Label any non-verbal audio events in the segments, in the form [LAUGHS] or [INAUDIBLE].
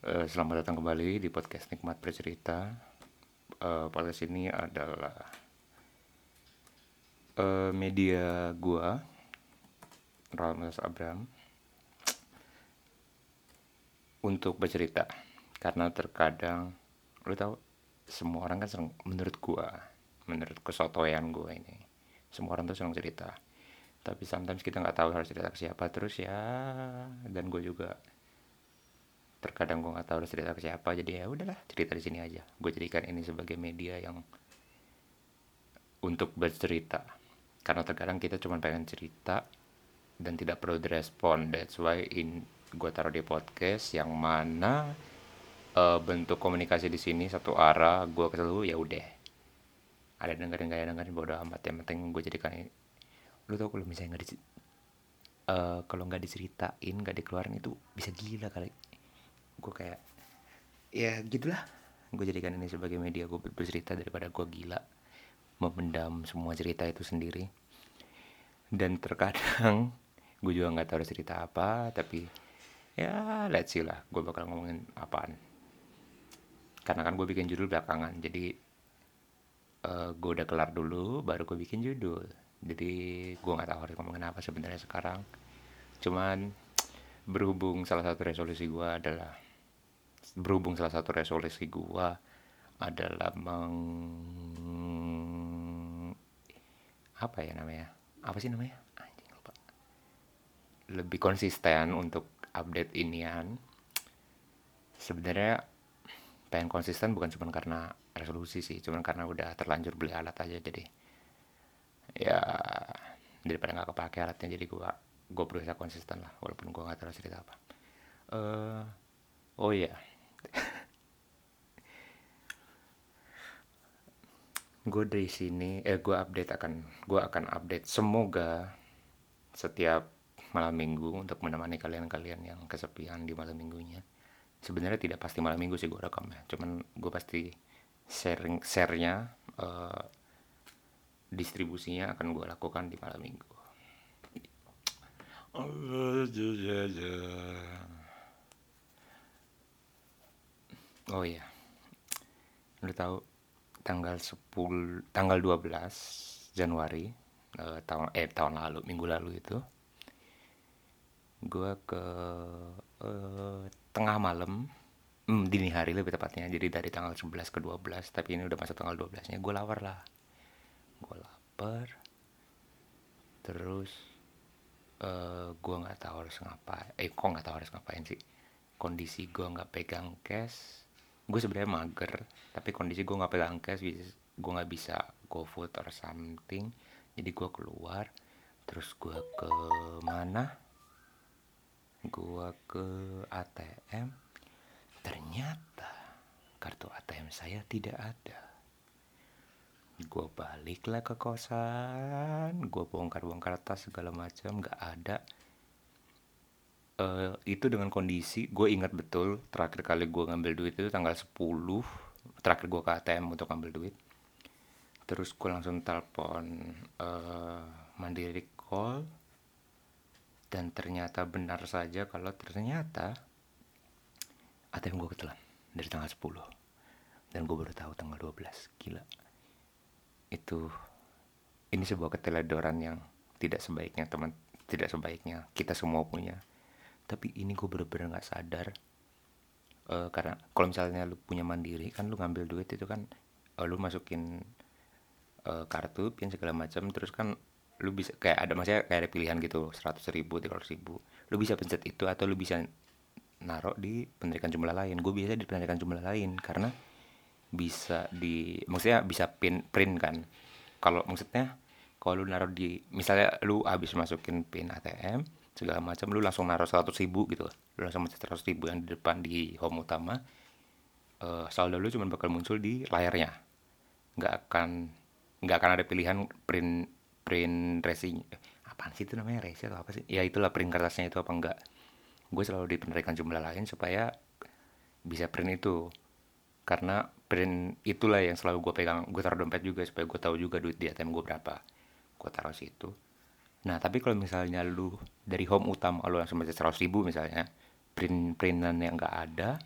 Eh, selamat datang kembali di podcast Nikmat Bercerita. Eh, podcast ini adalah eh, media gua, Ramos Abram, untuk bercerita. Karena terkadang, lu tahu, semua orang kan seneng, menurut gua, menurut kesotoyan gua ini, semua orang tuh senang cerita. Tapi sometimes kita nggak tahu harus cerita ke siapa terus ya, dan gue juga terkadang gue nggak tahu harus cerita ke siapa jadi ya udahlah cerita di sini aja. Gue jadikan ini sebagai media yang untuk bercerita. Karena terkadang kita cuma pengen cerita dan tidak perlu direspon. That's why in gue taruh di podcast yang mana uh, bentuk komunikasi di sini satu arah gue ke lu ya udah. Ada dengerin gak ya dengerin bodo amat. Yang penting gue jadikan ini. Lu tau kalau misalnya nggak di uh, kalau nggak diceritain nggak dikeluarin itu bisa gila kali gue kayak ya gitulah. Gue jadikan ini sebagai media gue bercerita daripada gue gila. Memendam semua cerita itu sendiri. Dan terkadang [LAUGHS] gue juga nggak tahu cerita apa tapi ya let's see lah gue bakal ngomongin apaan. Karena kan gue bikin judul belakangan jadi uh, gue udah kelar dulu baru gue bikin judul. Jadi gue nggak tahu harus ngomongin apa sebenarnya sekarang. Cuman berhubung salah satu resolusi gue adalah berhubung salah satu resolusi gua adalah meng apa ya namanya? Apa sih namanya? Anjing lupa. Lebih konsisten untuk update inian. Sebenarnya pengen konsisten bukan cuma karena resolusi sih cuma karena udah terlanjur beli alat aja jadi ya daripada nggak kepake alatnya jadi gua gue berusaha konsisten lah walaupun gue nggak tahu cerita apa. Uh, oh iya gue dari sini eh gue update akan gue akan update. Semoga setiap malam minggu untuk menemani kalian-kalian yang kesepian di malam minggunya. Sebenarnya tidak pasti malam minggu sih gue rekam ya. Cuman gue pasti sharing sharenya uh, distribusinya akan gue lakukan di malam minggu oh iya. Lu tahu tanggal 10 tanggal 12 Januari eh, tahun eh tahun lalu minggu lalu itu gue ke eh, tengah malam hmm, dini hari lebih tepatnya jadi dari tanggal 11 ke 12 tapi ini udah masuk tanggal 12 nya gue lapar lah. Gue lapar terus uh, gue nggak tahu harus ngapain eh kok nggak tahu harus ngapain sih kondisi gue nggak pegang cash gue sebenarnya mager tapi kondisi gue nggak pegang cash gue nggak bisa go food or something. Jadi gue keluar terus gue ke mana? Gue ke ATM ternyata kartu ATM saya tidak ada. Gue baliklah ke kosan gue bongkar-bongkar tas segala macam nggak ada uh, itu dengan kondisi gue ingat betul terakhir kali gue ngambil duit itu tanggal 10 terakhir gue ke ATM untuk ngambil duit. Terus gue langsung telepon uh, mandiri call dan ternyata benar saja kalau ternyata ATM gue ketelan dari tanggal 10 dan gue baru tahu tanggal 12 gila. Itu ini sebuah keteledoran yang tidak sebaiknya teman tidak sebaiknya kita semua punya tapi ini gue bener-bener nggak sadar uh, karena kalau misalnya lu punya mandiri kan lu ngambil duit itu kan uh, lu masukin uh, kartu pin segala macam terus kan lu bisa kayak ada maksudnya kayak ada pilihan gitu seratus ribu tiga ribu lu bisa pencet itu atau lu bisa naruh di penarikan jumlah lain. Gue biasa di penarikan jumlah lain karena bisa di maksudnya bisa pin print kan. Kalau maksudnya kalau lu naruh di misalnya lu habis masukin pin ATM segala macam lu langsung naruh seratus ribu gitu lu langsung mencet seratus ribu yang di depan di home utama uh, saldo lu cuma bakal muncul di layarnya. Nggak akan nggak akan ada pilihan print print racing eh, apaan sih itu namanya resi atau apa sih? Ya itulah print kertasnya itu apa enggak gue selalu di penarikan jumlah lain supaya bisa print itu. Karena print itulah yang selalu gue pegang gue taruh dompet juga supaya gue tahu juga duit di ATM gue berapa. Gue taruh situ Nah, tapi kalau misalnya lu dari home utama lu langsung baca 100 ribu misalnya, print printan yang nggak ada,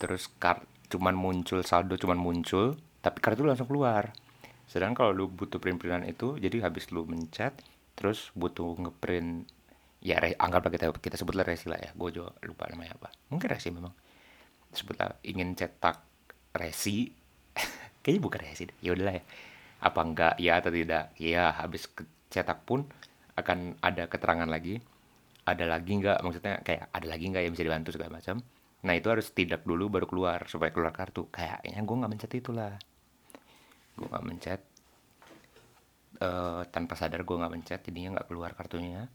terus kar cuman muncul saldo cuman muncul tapi kartu langsung keluar. Sedangkan kalau lu butuh print-printan itu jadi habis lu mencet terus butuh ngeprint ya re, anggaplah kita kita sebutlah resi lah ya gue juga lupa namanya apa. Mungkin resi memang. Sebutlah ingin cetak resi [LAUGHS] kayaknya bukan resi ya udahlah ya. Apa enggak ya atau tidak? Ya habis cetak pun akan ada keterangan lagi. Ada lagi nggak? Maksudnya kayak ada lagi nggak yang bisa dibantu segala macam? Nah itu harus tidak dulu baru keluar supaya keluar kartu. Kayaknya gue nggak mencet itulah. Gue nggak mencet. Uh, tanpa sadar gue nggak mencet jadinya nggak keluar kartunya.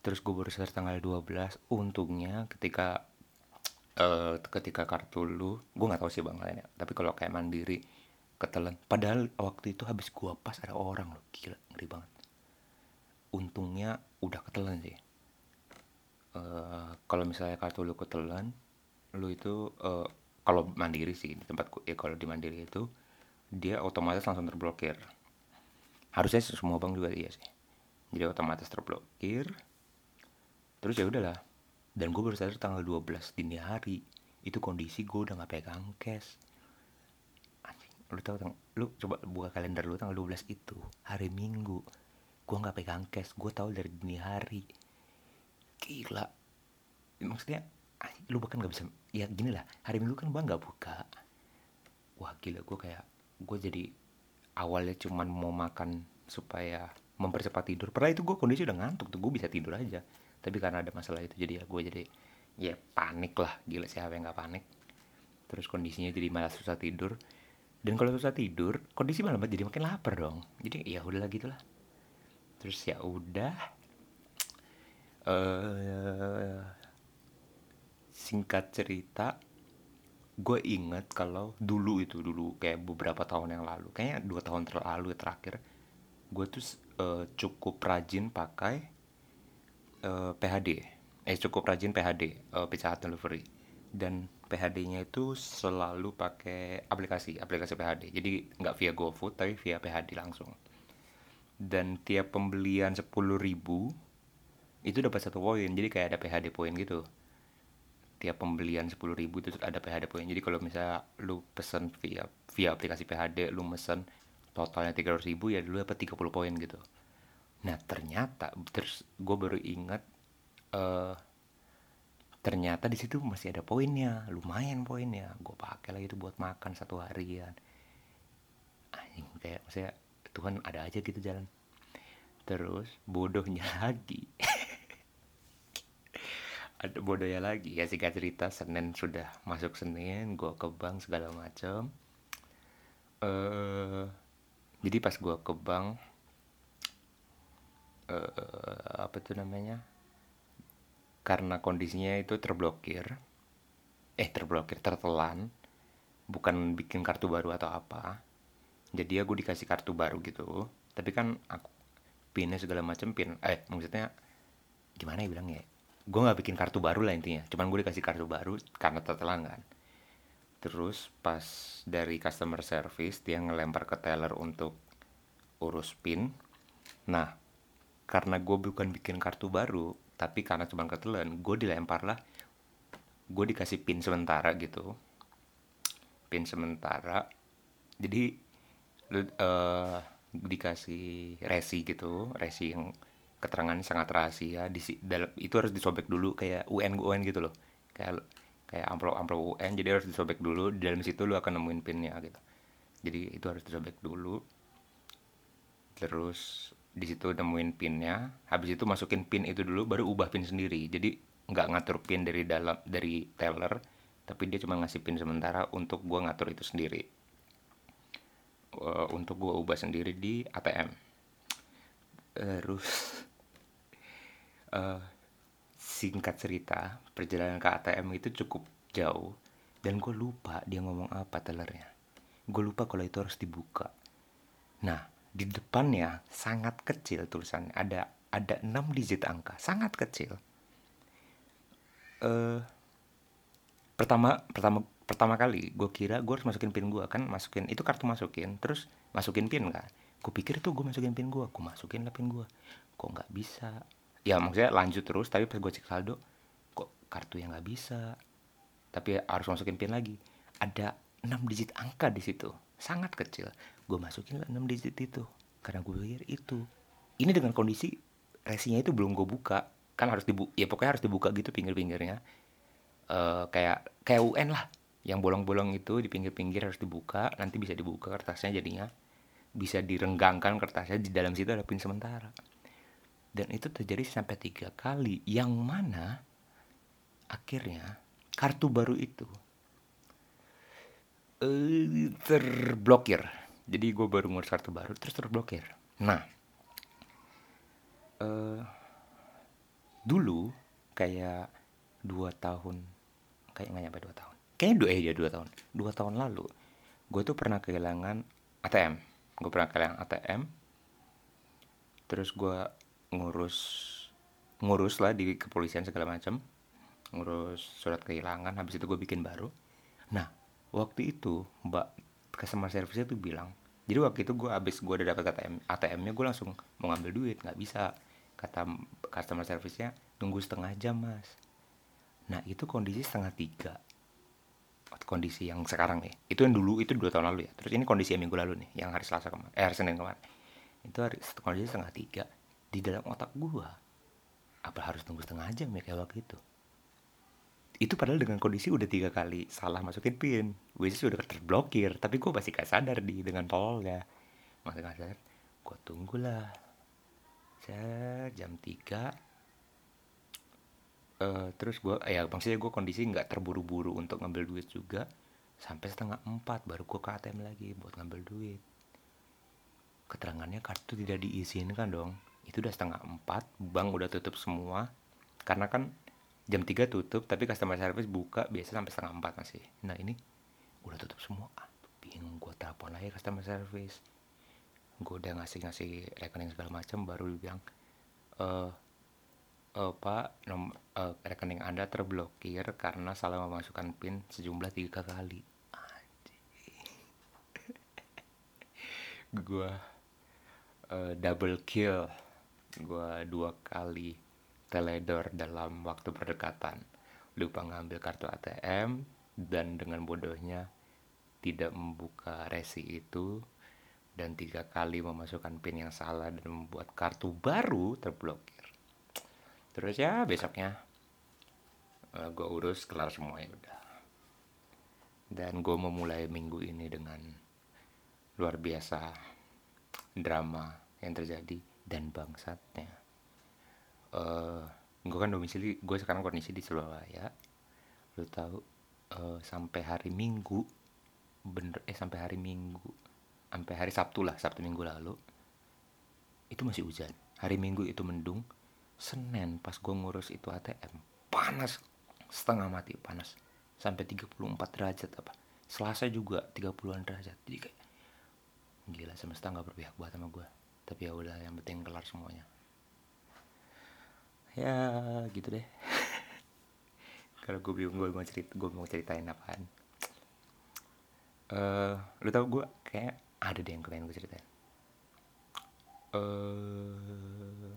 Terus gue baru sadar tanggal 12 untungnya ketika uh, ketika kartu lu gue nggak tahu sih bang lainnya tapi kalau kayak mandiri ketelan padahal waktu itu habis gue pas ada orang loh. Gila ngeri banget untungnya udah ketelan sih. Uh, kalau misalnya kartu lu ketelan lu itu uh, kalau mandiri sih di tempatku ya kalau di mandiri itu dia otomatis langsung terblokir. Harusnya semua bank juga iya sih. Jadi otomatis terblokir. Terus ya udahlah. Dan gue baru sadar tanggal 12 dini hari itu kondisi gue udah gak pegang cash. Anjing lu tau lu coba buka kalender lu tanggal 12 itu hari minggu gue gak pegang cash gue tahu dari dini hari. Gila. Maksudnya lu bahkan gak bisa ya gini lah hari minggu kan bang gak buka. Wah gila gue kayak gue jadi awalnya cuman mau makan supaya mempercepat tidur. Padahal itu gue kondisi udah ngantuk tuh gue bisa tidur aja. Tapi karena ada masalah itu jadi ya gue jadi ya panik lah. Gila siapa yang gak panik. Terus kondisinya jadi malah susah tidur. Dan kalau susah tidur kondisi malah jadi makin lapar dong. Jadi ya udahlah gitulah terus ya udah uh, singkat cerita gue inget kalau dulu itu dulu kayak beberapa tahun yang lalu kayaknya dua tahun terlalu terakhir gue tuh uh, cukup rajin pakai uh, eh, PHD eh cukup rajin PHD uh, Pizza Hut Delivery. Dan PHD-nya itu selalu pakai aplikasi aplikasi PHD jadi nggak via GoFood tapi via PHD langsung dan tiap pembelian sepuluh ribu itu dapat satu poin jadi kayak ada PHD poin gitu tiap pembelian 10.000 itu ada PHD poin. Jadi kalau misalnya lu pesen via via aplikasi PHD lu mesen totalnya 300.000 ya dulu dapat 30 poin gitu. Nah, ternyata terus gue baru ingat uh, ternyata di situ masih ada poinnya, lumayan poinnya. Gue pakai lagi itu buat makan satu harian. Anjing kayak maksudnya Tuhan ada aja gitu jalan. Terus bodohnya [LAUGHS] lagi. Ada bodohnya lagi. Ya singkat cerita Senin sudah masuk Senin gue ke bank segala macam uh, jadi pas gue ke bank uh, apa tuh namanya? Karena kondisinya itu terblokir eh terblokir tertelan bukan bikin kartu baru atau apa jadi ya gue dikasih kartu baru gitu. Tapi kan aku pinnya segala macam pin eh maksudnya gimana ya bilangnya gue nggak bikin kartu baru lah intinya. Cuman gue dikasih kartu baru karena tertelan kan. Terus pas dari customer service dia ngelempar ke teller untuk urus pin. Nah karena gue bukan bikin kartu baru tapi karena cuma ketelan gue dilempar lah gue dikasih pin sementara gitu. Pin sementara. Jadi lu uh, dikasih resi gitu resi yang keterangan sangat rahasia di dalam itu harus disobek dulu kayak UN UN gitu loh. Kayak kayak amplop amplop UN jadi harus disobek dulu di dalam situ lu akan nemuin pinnya gitu. Jadi itu harus disobek dulu. Terus di situ nemuin pinnya habis itu masukin pin itu dulu baru ubah pin sendiri. Jadi nggak ngatur pin dari dalam dari teller tapi dia cuma ngasih pin sementara untuk gua ngatur itu sendiri uh, untuk gua ubah sendiri di ATM terus uh, [LAUGHS] singkat cerita perjalanan ke ATM itu cukup jauh dan gue lupa dia ngomong apa tellernya gue lupa kalau itu harus dibuka. Nah di depannya sangat kecil tulisannya. Ada ada 6 digit angka sangat kecil. Uh, pertama pertama pertama kali gue kira gue harus masukin pin gue kan masukin itu kartu masukin terus masukin pin kan. Gue pikir tuh gue masukin pin gue gue masukin lah pin gue kok nggak bisa? Ya maksudnya lanjut terus tapi pas gue cek saldo kok kartu yang nggak bisa? Tapi harus masukin pin lagi. Ada 6 digit angka di situ sangat kecil. Gue masukin lah 6 digit itu karena gue pikir itu. Ini dengan kondisi resinya itu belum gue buka. Kan harus dibuka ya pokoknya harus dibuka gitu pinggir-pinggirnya. Uh, kayak kayak UN lah yang bolong-bolong itu di pinggir-pinggir harus dibuka nanti bisa dibuka kertasnya jadinya bisa direnggangkan kertasnya di dalam situ ada pin sementara. Dan itu terjadi sampai tiga kali yang mana akhirnya kartu baru itu uh, terblokir. Jadi gue baru ngurus kartu baru terus terblokir. Nah uh, dulu kayak dua tahun kayak nggak nyampe dua tahun kayaknya dua eh ya dua tahun. Dua tahun lalu gue tuh pernah kehilangan ATM gue pernah kehilangan ATM terus gue ngurus ngurus lah di kepolisian segala macam ngurus surat kehilangan habis itu gue bikin baru. Nah waktu itu mbak customer service tuh bilang jadi waktu itu gue habis gue udah dapet ATM ATM-nya gue langsung mau ngambil duit nggak bisa. Kata customer service-nya tunggu setengah jam mas. Nah itu kondisi setengah tiga kondisi yang sekarang nih. Itu yang dulu itu dua tahun lalu ya. Terus ini kondisi yang minggu lalu nih yang hari selasa kemarin eh hari senin kemarin. Itu hari kondisi setengah tiga di dalam otak gua. Apa harus tunggu setengah jam ya kayak waktu itu? Itu padahal dengan kondisi udah tiga kali salah masukin pin. Which sudah terblokir tapi gue masih gak sadar di dengan tol ya masih gak sadar. Gue tunggulah. Saya jam tiga uh, terus gue ya maksudnya gue kondisi nggak terburu-buru untuk ngambil duit juga sampai setengah empat baru gue ke ATM lagi buat ngambil duit. Keterangannya kartu tidak diizinkan dong. Itu udah setengah empat bank udah tutup semua. Karena kan jam 3 tutup tapi customer service buka biasa sampai setengah empat masih. Nah ini udah tutup semua. Bingung gue telepon lagi customer service. Gue udah ngasih ngasih rekening segala macam baru bilang eh uh, pak nom uh, rekening anda terblokir karena salah memasukkan pin sejumlah tiga kali. [LAUGHS] Gue uh, double kill. Gue dua kali teledor dalam waktu berdekatan. Lupa ngambil kartu ATM dan dengan bodohnya tidak membuka resi itu dan tiga kali memasukkan pin yang salah dan membuat kartu baru terblokir terus ya besoknya uh, eh, gue urus kelar semua ya udah. Dan gue memulai minggu ini dengan luar biasa drama yang terjadi dan bangsatnya. Uh, eh, gue kan domisili gue sekarang kondisi di Surabaya. Lu tahu uh, sampai hari Minggu bener eh sampai hari Minggu sampai hari Sabtu lah Sabtu Minggu lalu itu masih hujan. Hari Minggu itu mendung Senin pas gue ngurus itu ATM panas setengah mati panas. Sampai 34 derajat apa. Selasa juga 30-an derajat jadi kayak gila semesta nggak berpihak buat sama gue tapi ya udah yang penting kelar semuanya. Ya gitu deh. [LAUGHS] Kalau gue bingung gue mau cerita gue mau ceritain apaan. Uh, lu tau gue kayak ada deh yang pengen gue ceritain. Uh,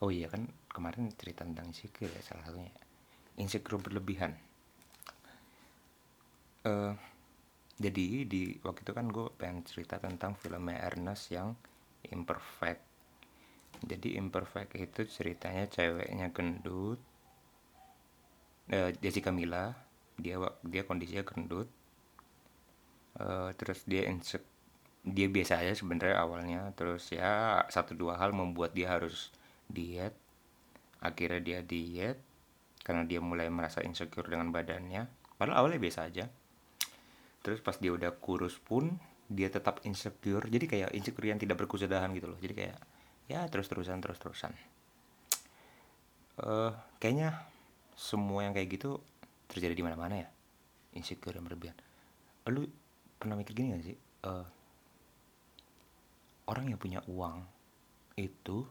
oh iya kan kemarin cerita tentang insecure ya salah satunya. Insecure berlebihan. Uh, jadi di waktu itu kan gue pengen cerita tentang filmnya Ernest yang imperfect. Jadi imperfect itu ceritanya ceweknya gendut uh, Jessica Mila dia dia kondisinya gendut. Uh, terus dia insek dia biasa aja sebenarnya awalnya. Terus ya satu dua hal membuat dia harus diet. Akhirnya dia diet karena dia mulai merasa insecure dengan badannya. Padahal awalnya biasa aja. Terus pas dia udah kurus pun dia tetap insecure. Jadi kayak insecure yang tidak berkesudahan gitu loh. Jadi kayak ya terus terusan terus terusan uh, kayaknya semua yang kayak gitu terjadi di mana mana ya. Insecure yang berlebihan. Lu pernah mikir gini gak sih? Uh, orang yang punya uang itu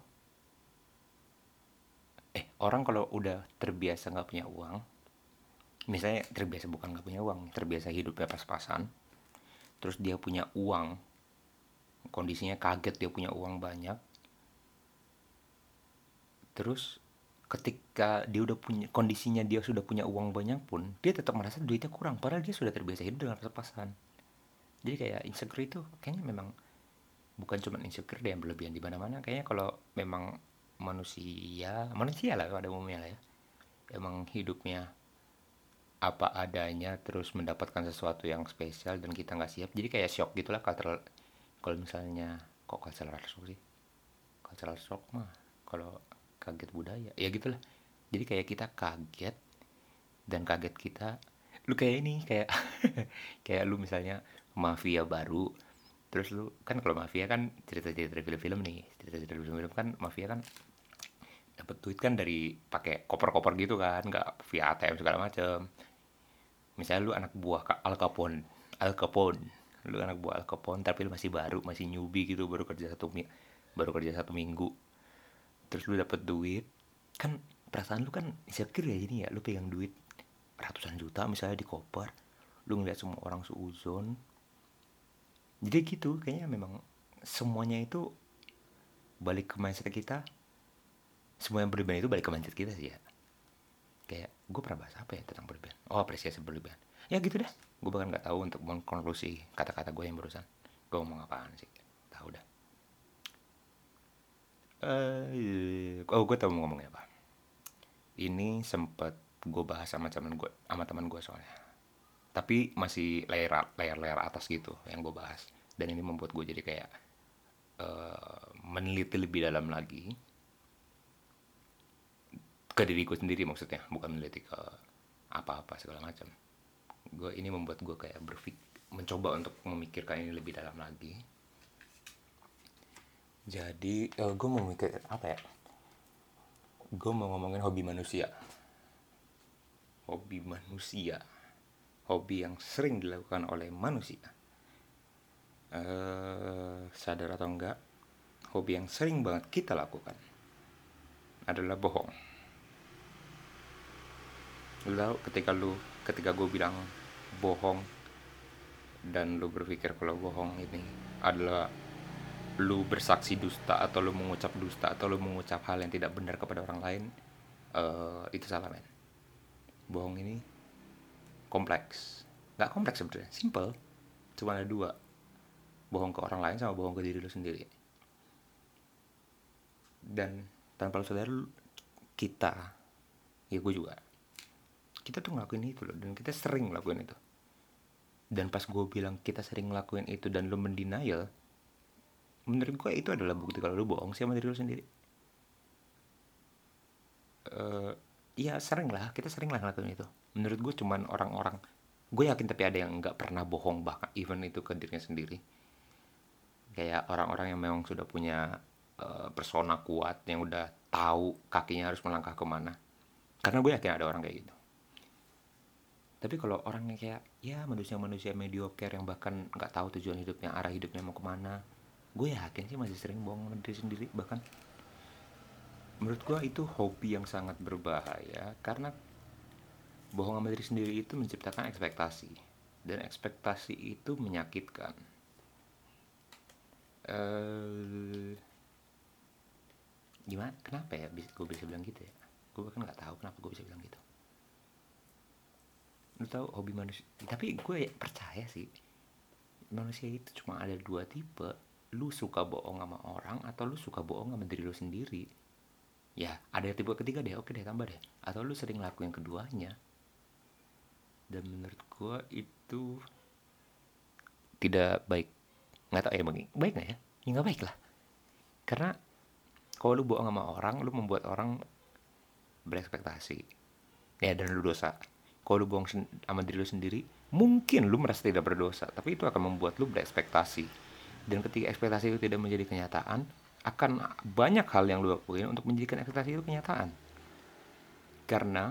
eh orang kalau udah terbiasa nggak punya uang misalnya terbiasa bukan nggak punya uang terbiasa hidupnya pas-pasan terus dia punya uang kondisinya kaget dia punya uang banyak terus ketika dia udah punya kondisinya dia sudah punya uang banyak pun dia tetap merasa duitnya kurang padahal dia sudah terbiasa hidup dengan pas-pasan jadi kayak insecure itu kayaknya memang bukan cuma insecure deh yang berlebihan di mana-mana kayaknya kalau memang manusia manusia lah pada umumnya lah ya. Emang hidupnya apa adanya terus mendapatkan sesuatu yang spesial dan kita nggak siap. Jadi kayak shock gitulah cultural kalau misalnya kok cultural shock sih? Cultural shock mah kalau kaget budaya ya gitulah jadi kayak kita kaget dan kaget kita lu kayak ini kayak [LAUGHS] kayak lu misalnya mafia baru terus lu kan kalau mafia kan cerita-cerita film-film nih cerita-cerita film-film kan mafia kan dapat duit kan dari pakai koper-koper gitu kan nggak via ATM segala macem. Misalnya lu anak buah Al Capone Al Capone. Lu anak buah Al Capone tapi lu masih baru masih newbie gitu baru kerja satu baru kerja satu minggu. Terus lu dapat duit kan perasaan lu kan insecure ya ini ya lu pegang duit ratusan juta misalnya di koper lu ngeliat semua orang seuzon. Jadi gitu kayaknya memang semuanya itu balik ke mindset kita semua yang berlebihan itu balik ke mindset kita sih ya. Kayak gue pernah bahas apa ya tentang berlebihan oh apresiasi berlebihan ya gitu dah gue bahkan nggak tahu untuk mengkonklusi kata-kata gue yang barusan. Gue ngomong apaan sih? Tahu dah. Uh, oh gue tahu mau ngomongnya apa. Ini sempet gue bahas sama teman gue sama teman gue soalnya. Tapi masih layar layar layar atas gitu yang gue bahas. Dan ini membuat gue jadi kayak uh, meneliti lebih dalam lagi ke diriku sendiri maksudnya bukan meneliti ke apa-apa segala macam. Gue ini membuat gue kayak berpikir mencoba untuk memikirkan ini lebih dalam lagi. Jadi uh, gue mau mikir apa ya? Gue mau ngomongin hobi manusia. Hobi manusia. Hobi yang sering dilakukan oleh manusia. Uh, sadar atau enggak hobi yang sering banget kita lakukan adalah bohong lalu ketika lu ketika gue bilang bohong dan lu berpikir kalau bohong ini adalah lu bersaksi dusta atau lu mengucap dusta atau lu mengucap hal yang tidak benar kepada orang lain uh, itu salah men. Bohong ini kompleks. Nggak kompleks sebenarnya simple. Cuma ada dua. Bohong ke orang lain sama bohong ke diri lu sendiri. Dan tanpa lu sadar kita ya gue juga kita tuh ngelakuin itu loh dan kita sering ngelakuin itu. Dan pas gue bilang kita sering ngelakuin itu dan lo mendenial menurut gue itu adalah bukti kalau lo bohong sih sama diri lo sendiri. Uh, ya sering lah kita sering lah ngelakuin itu. Menurut gue cuman orang-orang gue yakin tapi ada yang nggak pernah bohong bahkan even itu ke dirinya sendiri. Kayak orang-orang yang memang sudah punya uh, persona kuat yang udah tahu kakinya harus melangkah ke mana. Karena gue yakin ada orang kayak gitu tapi kalau orangnya kayak ya manusia-manusia mediocre yang bahkan nggak tahu tujuan hidupnya arah hidupnya mau ke mana gue yakin sih masih sering bohong sama diri sendiri. Bahkan menurut gue itu hobi yang sangat berbahaya karena bohong sama diri sendiri itu menciptakan ekspektasi. Dan ekspektasi itu menyakitkan. Uh, gimana? Kenapa ya gue bisa bilang gitu ya? Gue bahkan nggak tahu kenapa gue bisa bilang gitu lu tahu hobi manusia tapi gue percaya sih manusia itu cuma ada dua tipe. Lu suka bohong sama orang atau lu suka bohong sama diri lu sendiri. Ya ada tipe ketiga deh oke deh tambah deh. Atau lu sering lakuin keduanya. Dan menurut gue itu tidak baik. Nggak tahu ya bang. Baik nggak ya? Ya nggak baik lah. Karena kalau lu bohong sama orang lu membuat orang berekspektasi. Ya dan lu dosa kalau lu bohong sama diri lu sendiri mungkin lu merasa tidak berdosa tapi itu akan membuat lu berekspektasi. Dan ketika ekspektasi itu tidak menjadi kenyataan akan banyak hal yang lu lakuin untuk menjadikan ekspektasi itu kenyataan. Karena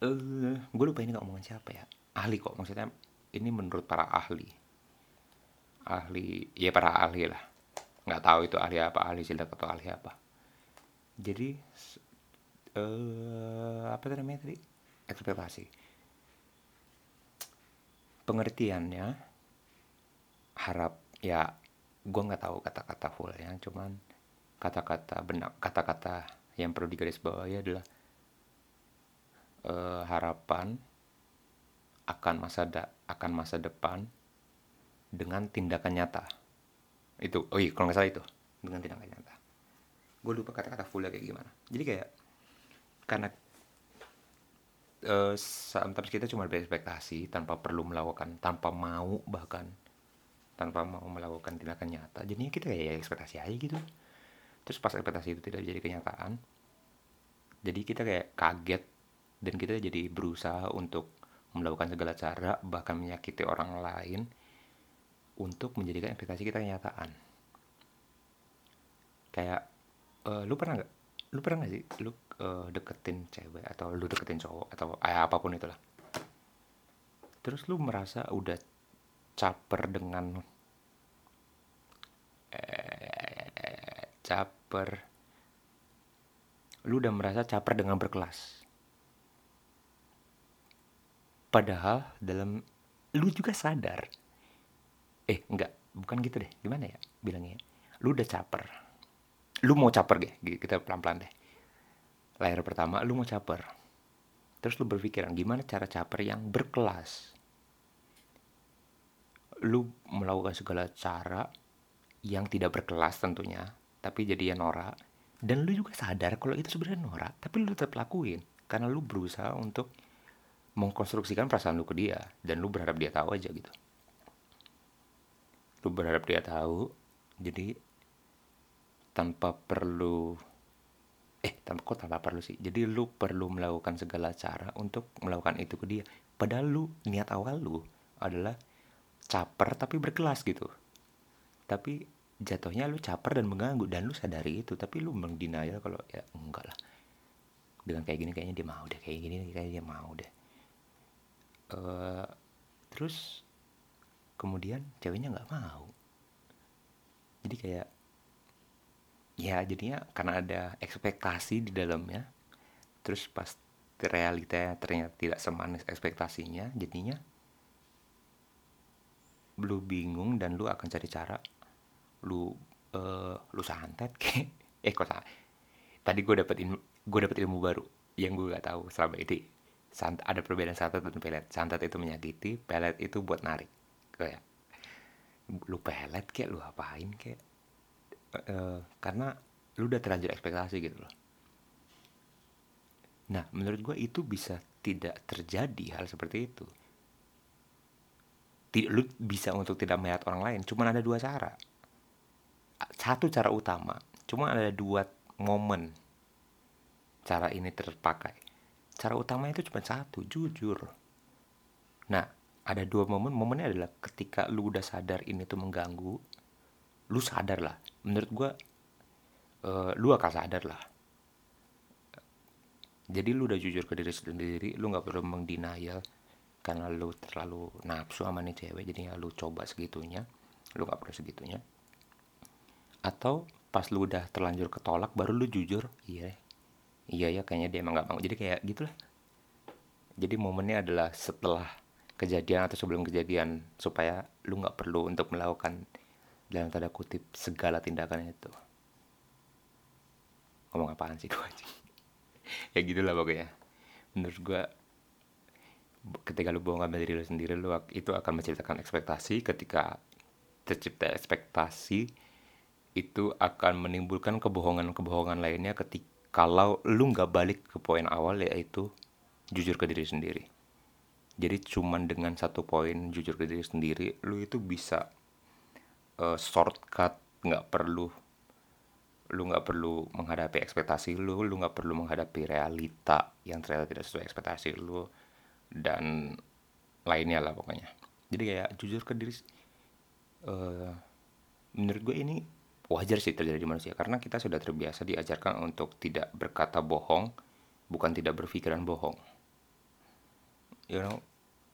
uh, eh, gue lupa ini gak ngomongin siapa ya ahli kok. Maksudnya ini menurut para ahli. Ahli ya para ahli lah. Nggak tahu itu ahli apa ahli silat atau ahli apa. Jadi uh, apa namanya tadi ekspektasi. Pengertiannya harap ya gue nggak tahu kata-kata full ya cuman kata-kata benak kata-kata yang perlu digarisbawahi adalah uh, harapan akan masa da akan masa depan dengan tindakan nyata. Itu oh iya kalau nggak salah itu dengan tindakan nyata. Gue lupa kata-kata fullnya kayak gimana. Jadi kayak karena uh, sometimes kita cuma berekspektasi tanpa perlu melakukan tanpa mau bahkan tanpa mau melakukan tindakan nyata. Jadinya kita kayak ekspektasi aja gitu. Terus pas ekspektasi itu tidak jadi kenyataan jadi kita kayak kaget dan kita jadi berusaha untuk melakukan segala cara bahkan menyakiti orang lain untuk menjadikan ekspektasi kita kenyataan. Kayak uh, lu pernah nggak? Lu pernah nggak sih? Lu uh, deketin cewek atau lu deketin cowok atau eh, apa pun itulah. Terus lu merasa udah caper dengan eh, caper. Lu udah merasa caper dengan berkelas. Padahal dalam lu juga sadar. Eh enggak bukan gitu deh. Gimana ya bilangnya? Lu udah caper. Lu mau caper deh kita pelan-pelan deh layar pertama lu mau caper. Terus lu berpikiran gimana cara caper yang berkelas? Lu melakukan segala cara yang tidak berkelas tentunya tapi jadi ya norak. Dan lu juga sadar kalau itu sebenarnya norak tapi lu tetap lakuin. Karena lu berusaha untuk mengkonstruksikan perasaan lu ke dia dan lu berharap dia tahu aja gitu. Lu berharap dia tahu jadi tanpa perlu eh kok tanpa perlu sih? Jadi lu perlu melakukan segala cara untuk melakukan itu ke dia. Padahal lu niat awal lu adalah caper tapi berkelas gitu. Tapi jatuhnya lu caper dan mengganggu dan lu sadari itu. Tapi lu mendenial kalau ya enggak lah. Dengan kayak gini kayaknya dia mau deh kayak gini kayaknya dia mau deh. Uh, terus kemudian ceweknya nggak mau. Jadi kayak ya jadinya karena ada ekspektasi di dalamnya terus pas realita ternyata tidak semanis ekspektasinya jadinya lu bingung dan lu akan cari cara lu uh, lu santet [LAUGHS] kayak eh kok tadi gue dapet ilmu gue dapet ilmu baru yang gue gak tahu selama ini. Sant ada perbedaan santet dan pelet. Santet itu menyakiti pelet itu buat narik kayak lu pelet kayak lu apain kayak uh, karena lu udah terlanjur ekspektasi gitu loh. Nah menurut gue itu bisa tidak terjadi hal seperti itu. Lu bisa untuk tidak melihat orang lain cuma ada dua cara. Satu cara utama cuma ada dua momen cara ini terpakai. Cara utama itu cuma satu jujur. Nah ada dua momen momennya adalah ketika lu udah sadar ini tuh mengganggu lu sadar lah menurut gue uh, lu akan sadar lah. Jadi lu udah jujur ke diri sendiri lu nggak perlu mengdenial karena lu terlalu nafsu sama nih cewek jadi ya lu coba segitunya lu gak perlu segitunya. Atau pas lu udah terlanjur ketolak baru lu jujur iya iya ya kayaknya dia emang gak mau. Jadi kayak gitulah. Jadi momennya adalah setelah kejadian atau sebelum kejadian supaya lu nggak perlu untuk melakukan dalam tanda kutip segala tindakan itu. Ngomong apaan sih gue [LAUGHS] ya gitulah pokoknya. Menurut gue ketika lu bohong sama diri lu sendiri lu itu akan menciptakan ekspektasi. Ketika tercipta ekspektasi itu akan menimbulkan kebohongan-kebohongan lainnya ketika kalau lu nggak balik ke poin awal yaitu jujur ke diri sendiri. Jadi cuman dengan satu poin jujur ke diri sendiri lu itu bisa uh, shortcut nggak perlu lu nggak perlu menghadapi ekspektasi lu lu nggak perlu menghadapi realita yang ternyata tidak sesuai ekspektasi lu dan lainnya lah pokoknya. Jadi kayak jujur ke diri uh, menurut gue ini wajar sih terjadi di manusia karena kita sudah terbiasa diajarkan untuk tidak berkata bohong bukan tidak berpikiran bohong. You know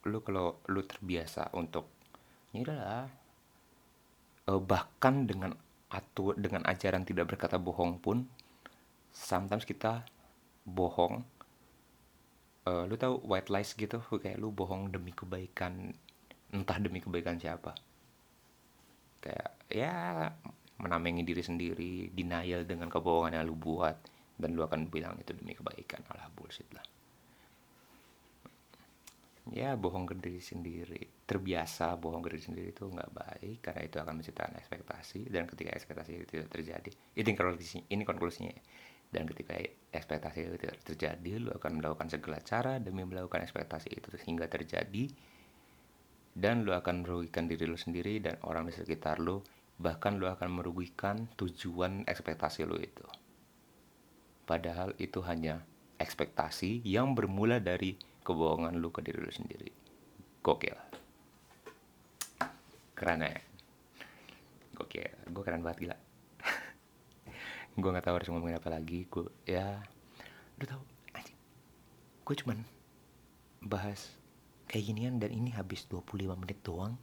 lu kalau lu terbiasa untuk ya udahlah uh, bahkan dengan atau dengan ajaran tidak berkata bohong pun sometimes kita bohong. Uh, lu tahu white lies gitu? Kayak lu bohong demi kebaikan entah demi kebaikan siapa. Kayak ya menamengi diri sendiri denial dengan kebohongan yang lu buat dan lu akan bilang itu demi kebaikan. Alah bullshit lah ya bohong ke diri sendiri. Terbiasa bohong ke diri sendiri itu nggak baik karena itu akan menciptakan ekspektasi dan ketika ekspektasi itu tidak terjadi itu konklusinya ini konklusinya. Dan ketika ekspektasi itu tidak terjadi lu akan melakukan segala cara demi melakukan ekspektasi itu sehingga terjadi dan lu akan merugikan diri lu sendiri dan orang di sekitar lu. Bahkan lu akan merugikan tujuan ekspektasi lu itu. Padahal itu hanya ekspektasi yang bermula dari kebohongan lu ke diri lu sendiri. Gokil. Keren ya. Gokil. Gue keren banget gila. [LAUGHS] Gue nggak tahu harus ngomongin apa lagi. Gue ya lu tau gue cuman bahas kayak ginian dan ini habis 25 menit doang.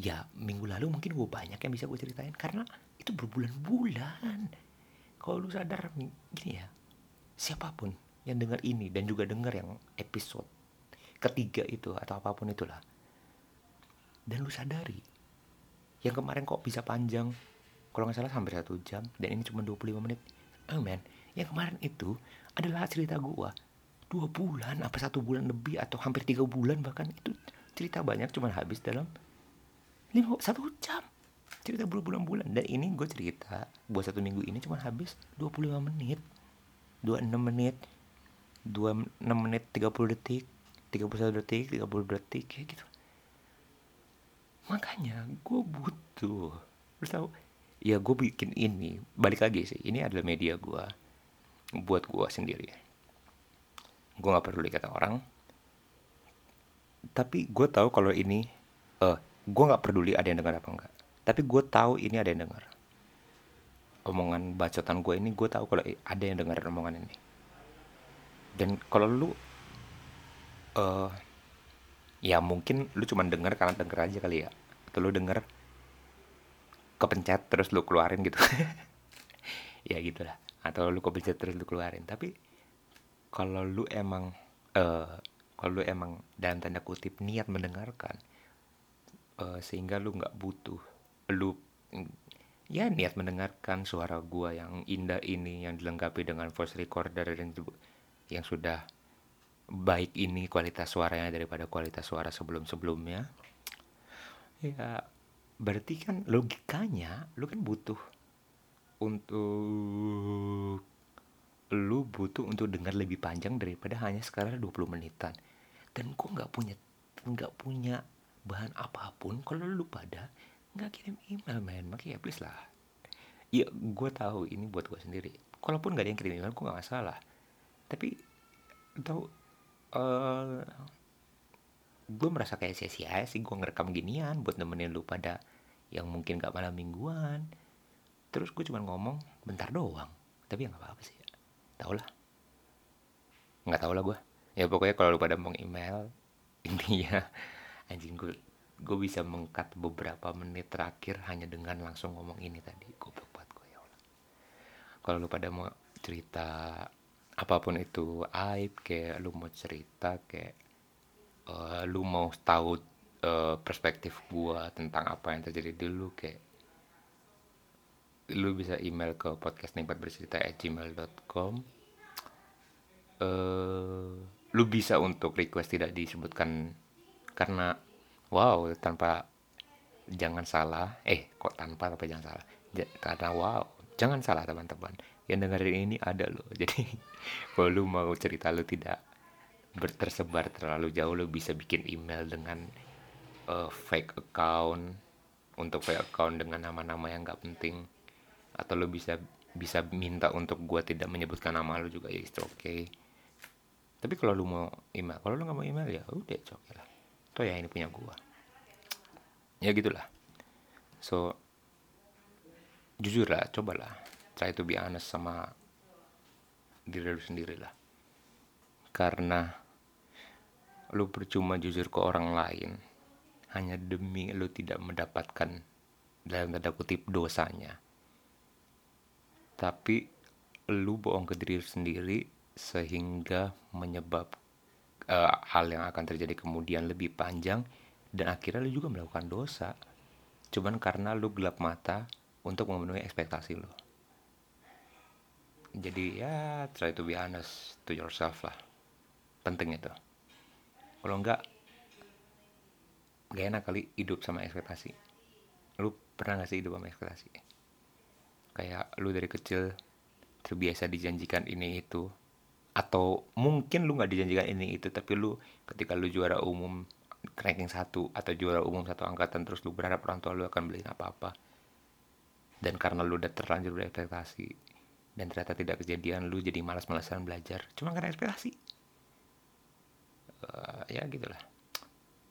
Ya minggu lalu mungkin gue banyak yang bisa gue ceritain karena itu berbulan-bulan. Kalau lu sadar gini ya siapa pun yang dengar ini dan juga dengar yang episode ketiga itu atau apa pun itulah. Dan lu sadari yang kemarin kok bisa panjang kalau nggak salah hampir satu jam dan ini cuma 25 menit. Oh man yang kemarin itu adalah cerita gua. Dua bulan apa satu bulan lebih atau hampir tiga bulan bahkan itu cerita banyak cuma habis dalam lima satu jam. Cerita berbulan-bulan. Dan ini gue cerita buat satu minggu ini cuma habis 25 menit. 26 menit 26 menit 30 detik 31 detik 30 detik kayak gitu. Makanya gue butuh lu tahu? Ya gue bikin ini balik lagi sih ini adalah media gue buat gue sendiri. Gue nggak peduli kata orang. Tapi gue tahu kalau ini eh uh, gue nggak peduli ada yang dengar apa enggak tapi gue tahu ini ada yang dengar. Omongan bacotan gue ini gue tahu kalau ada yang dengar omongan ini dan kalau lu uh, ya mungkin lu cuma denger karena denger aja kali ya. Atau lu denger kepencet terus lu keluarin gitu. [LAUGHS] Ya gitulah atau lu kepencet terus lu keluarin. Tapi kalau lu emang uh, kalau lu emang dalam tanda kutip niat mendengarkan uh, sehingga lu nggak butuh lu ya niat mendengarkan suara gua yang indah ini yang dilengkapi dengan voice recorder yang yang sudah baik ini kualitas suaranya daripada kualitas suara sebelum-sebelumnya. Ya berarti kan logikanya lu kan butuh untuk lu butuh untuk dengar lebih panjang daripada hanya sekarang 20 menitan. Dan gua nggak punya nggak punya bahan apa pun kalau lu pada nggak kirim email men. Makanya please lah. Ya gue tahu ini buat gue sendiri. Kalaupun gak ada yang kirim email gue gak masalah tapi tau uh, eh, gue merasa kayak sia-sia sih. Gue ngerekam ginian buat nemenin lu pada yang mungkin gak malam mingguan. Terus gue cuma ngomong bentar doang. Tapi ya nggak apa-apa sih. Tau lah. Nggak tau lah gue ya pokoknya kalau lu pada mau email [LAUGHS] intinya anjing gue gue bisa mengkat beberapa menit terakhir hanya dengan langsung ngomong ini tadi. Goblok banget gue ya Allah. Kalau lu pada mau cerita apa pun itu aib kayak lu mau cerita kayak uh, lu mau tahu uh, perspektif gua tentang apa yang terjadi dulu kayak lu bisa email ke podcast nikmat bercerita at gmail.com uh, lu bisa untuk request tidak disebutkan karena wow tanpa jangan salah. Eh kok tanpa tapi jangan salah? Karena wow jangan salah teman-teman yang dengerin ini ada loh. [LAUGHS] Jadi kalau lu mau cerita lu tidak tersebar terlalu jauh lu bisa bikin email dengan uh, fake account untuk fake account dengan nama-nama yang nggak penting. Atau lu bisa bisa minta untuk gua tidak menyebutkan nama lu juga ya itu oke okay. tapi kalau lu mau email kalau lu nggak mau email ya udah oke lah. Toh ya ini punya gua. Ya gitulah. So jujur lah cobalah try to be honest sama diri lu sendiri lah. Karena lu percuma jujur ke orang lain hanya demi lu tidak mendapatkan dalam tanda kutip dosanya. Tapi lu bohong ke diri sendiri sehingga menyebab uh, hal yang akan terjadi kemudian lebih panjang dan akhirnya lu juga melakukan dosa. Cuman karena lu gelap mata untuk memenuhi ekspektasi lu jadi ya try to be honest to yourself lah. Penting itu. Kalau enggak gak enak kali hidup sama ekspektasi. Lu pernah gak sih hidup sama ekspektasi? Kayak lu dari kecil terbiasa dijanjikan ini itu. Atau mungkin lu nggak dijanjikan ini itu tapi lu ketika lu juara umum ranking satu atau juara umum satu angkatan terus lu berharap orang tua lu akan beliin apa-apa. Dan karena lu udah terlanjur berekspektasi dan ternyata tidak kejadian lu jadi malas-malasan belajar. Cuma karena ekspektasi. Uh, ya gitulah.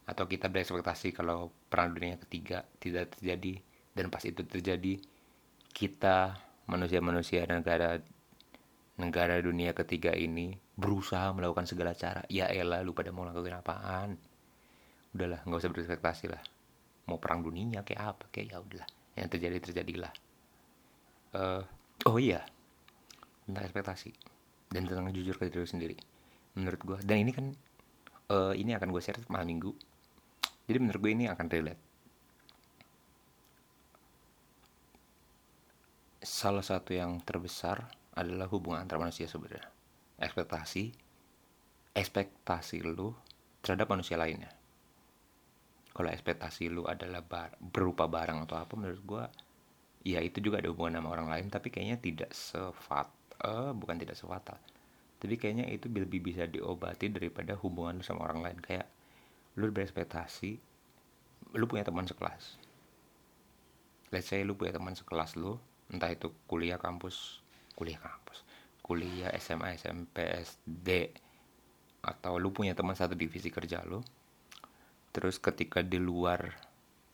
Atau kita berekspektasi kalau perang dunia ketiga tidak terjadi dan pas itu terjadi kita manusia-manusia negara negara dunia ketiga ini berusaha melakukan segala cara. Ya elah lu pada mau lakuin apaan? Udahlah nggak usah berekspektasi lah. Mau perang dunia kayak apa? Kayak ya udahlah. Yang terjadi terjadilah. Uh, oh iya tentang ekspektasi dan tentang jujur ke diri sendiri menurut gue dan ini kan uh, ini akan gue share malam minggu. Jadi menurut gue ini akan relate. Salah satu yang terbesar adalah hubungan antar manusia sebenarnya. Ekspektasi ekspektasi lu terhadap manusia lainnya. Kalau ekspektasi lu adalah bar, berupa barang atau apa menurut gue ya itu juga ada hubungan sama orang lain tapi kayaknya tidak sefat uh, bukan tidak sefatal. Tapi kayaknya itu lebih bisa diobati daripada hubungan lu sama orang lain. Kayak lu berekspektasi lu punya teman sekelas. Let's say lu punya teman sekelas lu entah itu kuliah kampus kuliah kampus kuliah SMA SMP SD atau lu punya teman satu divisi kerja lu terus ketika di luar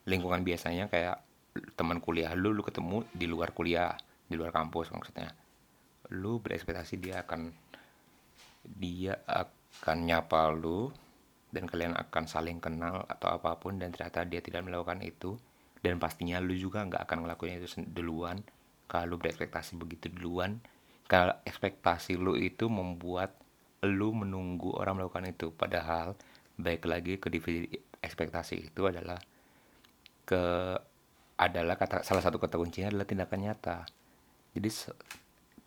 lingkungan biasanya kayak teman kuliah lu lu ketemu di luar kuliah di luar kampus maksudnya lu berekspektasi dia akan dia akan nyapa lu dan kalian akan saling kenal atau apa pun dan ternyata dia tidak melakukan itu dan pastinya lu juga nggak akan ngelakuin itu duluan. Kalau berekspektasi begitu duluan kalau ekspektasi lu itu membuat lu menunggu orang melakukan itu. Padahal baik lagi ke divisi ekspektasi itu adalah ke adalah kata salah satu kata kuncinya adalah tindakan nyata. Jadi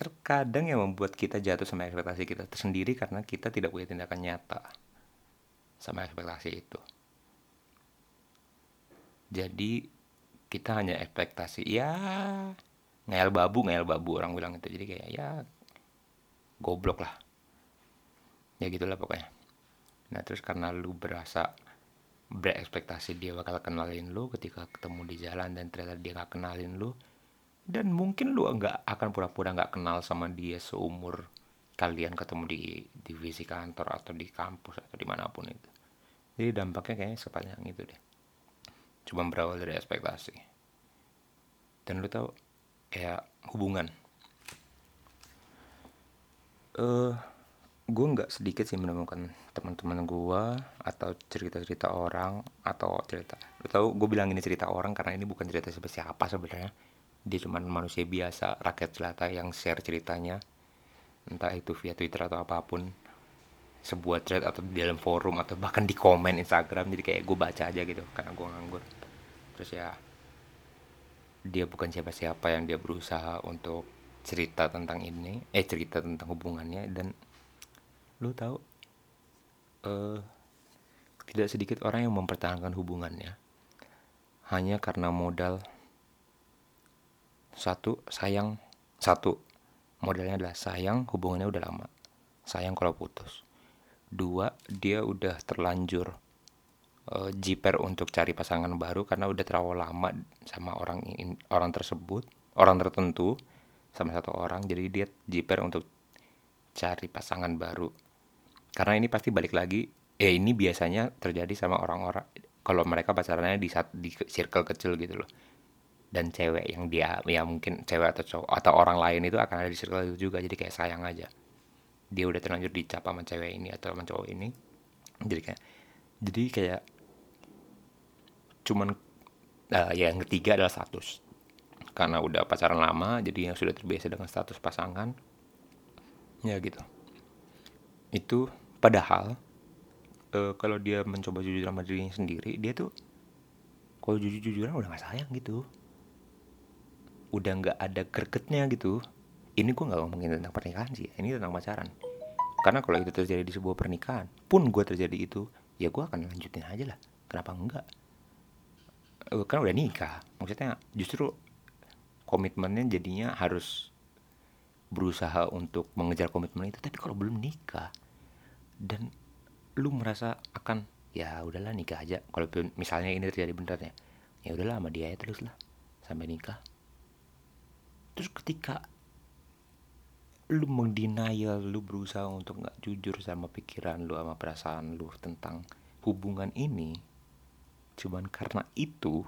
terkadang yang membuat kita jatuh sama ekspektasi kita tersendiri karena kita tidak punya tindakan nyata sama ekspektasi itu. Jadi kita hanya ekspektasi ya ngayal babu ngayal babu orang bilang itu jadi kayak ya goblok lah. Ya gitulah pokoknya. Nah terus karena lu berasa berekspektasi dia bakal kenalin lu ketika ketemu di jalan dan ternyata dia gak kenalin lu dan mungkin lu nggak akan pura-pura nggak kenal sama dia seumur kalian ketemu di divisi kantor atau di kampus atau di mana pun itu. Jadi dampaknya kayaknya sepanjang itu deh. Cuma berawal dari ekspektasi. Dan lu tau kayak hubungan. Eh uh, gue nggak sedikit sih menemukan teman-teman gue atau cerita-cerita orang atau cerita lu tau gue bilang ini cerita orang karena ini bukan cerita siapa siapa sebenarnya dia cuma manusia biasa rakyat jelata yang share ceritanya. Entah itu via twitter atau apa pun. Sebuah thread atau di dalam forum atau bahkan di komen Instagram. Jadi kayak gue baca aja gitu karena gue nganggur. Terus ya dia bukan siapa-siapa yang dia berusaha untuk cerita tentang ini eh cerita tentang hubungannya. Dan lu tahu uh, tidak sedikit orang yang mempertahankan hubungannya. Hanya karena modal satu sayang. Satu modalnya adalah sayang hubungannya udah lama. Sayang kalau putus. Dua dia udah terlanjur uh, jiper untuk cari pasangan baru karena udah terlalu lama sama orang in, orang tersebut orang tertentu sama satu orang. Jadi dia jiper untuk cari pasangan baru. Karena ini pasti balik lagi eh ini biasanya terjadi sama orang-orang kalau mereka pacarannya di di circle kecil gitu loh dan cewek yang dia ya mungkin cewek atau cowok atau orang lain itu akan ada di circle itu juga jadi kayak sayang aja. Dia udah terlanjur dicap sama cewek ini atau sama cowok ini jadi kayak jadi kayak cuman uh, ya yang ketiga adalah status. Karena udah pacaran lama jadi yang sudah terbiasa dengan status pasangan ya gitu. Itu padahal uh, kalau dia mencoba jujur sama dirinya sendiri dia tuh kalau jujur-jujuran udah gak sayang gitu udah nggak ada gregetnya gitu ini gue nggak ngomongin tentang pernikahan sih ini tentang pacaran. Karena kalau itu terjadi di sebuah pernikahan pun gue terjadi itu ya gue akan lanjutin aja lah kenapa enggak Eh, kan udah nikah maksudnya justru komitmennya jadinya harus berusaha untuk mengejar komitmen itu tapi kalau belum nikah dan lu merasa akan ya udahlah nikah aja kalau misalnya ini terjadi benernya ya udahlah sama dia ya terus lah sampai nikah terus ketika lu mendenial lu berusaha untuk nggak jujur sama pikiran lu sama perasaan lu tentang hubungan ini cuman karena itu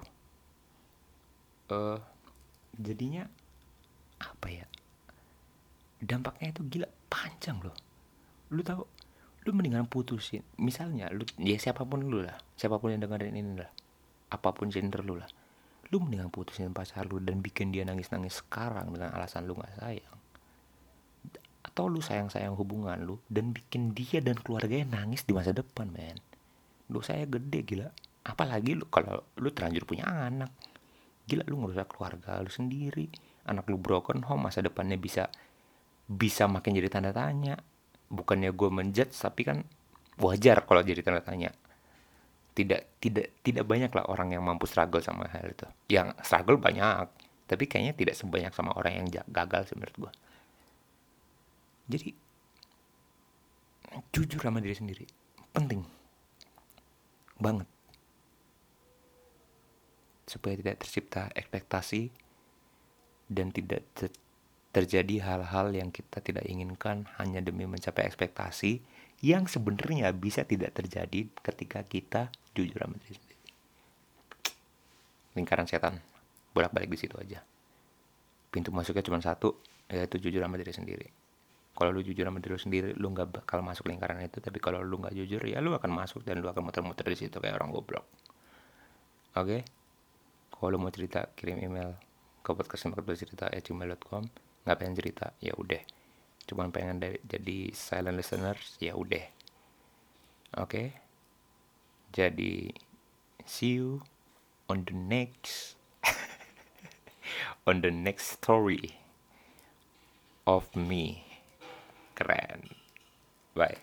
uh, jadinya apa ya dampaknya itu gila panjang loh. Lu tahu lu mendingan putusin misalnya lu ya siapa pun lu lah siapa pun yang dengerin ini lah apa pun gender lu lah lu mendingan putusin pacar lu dan bikin dia nangis nangis sekarang dengan alasan lu nggak sayang. Atau lu sayang-sayang hubungan lu dan bikin dia dan keluarganya nangis di masa depan men. Lu saya gede gila. Apalagi lu kalau lu terlanjur punya anak. Gila lu ngerusak keluarga lu sendiri. Anak lu broken home masa depannya bisa bisa makin jadi tanda tanya. Bukannya gue menjudge tapi kan wajar kalau jadi tanda tanya tidak tidak tidak banyak lah orang yang mampu struggle sama hal itu. Yang struggle banyak tapi kayaknya tidak sebanyak sama orang yang gagal sih menurut gue jadi jujur sama diri sendiri penting banget supaya tidak tercipta ekspektasi dan tidak ter terjadi hal-hal yang kita tidak inginkan hanya demi mencapai ekspektasi yang sebenarnya bisa tidak terjadi ketika kita jujur sama diri sendiri. Lingkaran setan bolak-balik di situ aja. Pintu masuknya cuma satu, yaitu jujur sama diri sendiri kalau lu jujur sama diri sendiri lu nggak bakal masuk lingkaran itu tapi kalau lu nggak jujur ya lu akan masuk dan lu akan muter-muter di situ kayak orang goblok oke okay? kalau lu mau cerita kirim email ke podcast bercerita gmail.com nggak pengen cerita ya udah cuman pengen jadi silent listeners ya udah oke okay? Jadi see you on the next [LAUGHS] on the next story of me Keren. Bye.